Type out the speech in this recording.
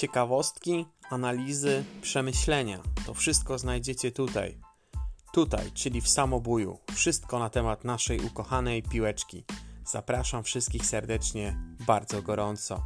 Ciekawostki, analizy, przemyślenia to wszystko znajdziecie tutaj. Tutaj, czyli w samobuju. Wszystko na temat naszej ukochanej piłeczki. Zapraszam wszystkich serdecznie, bardzo gorąco.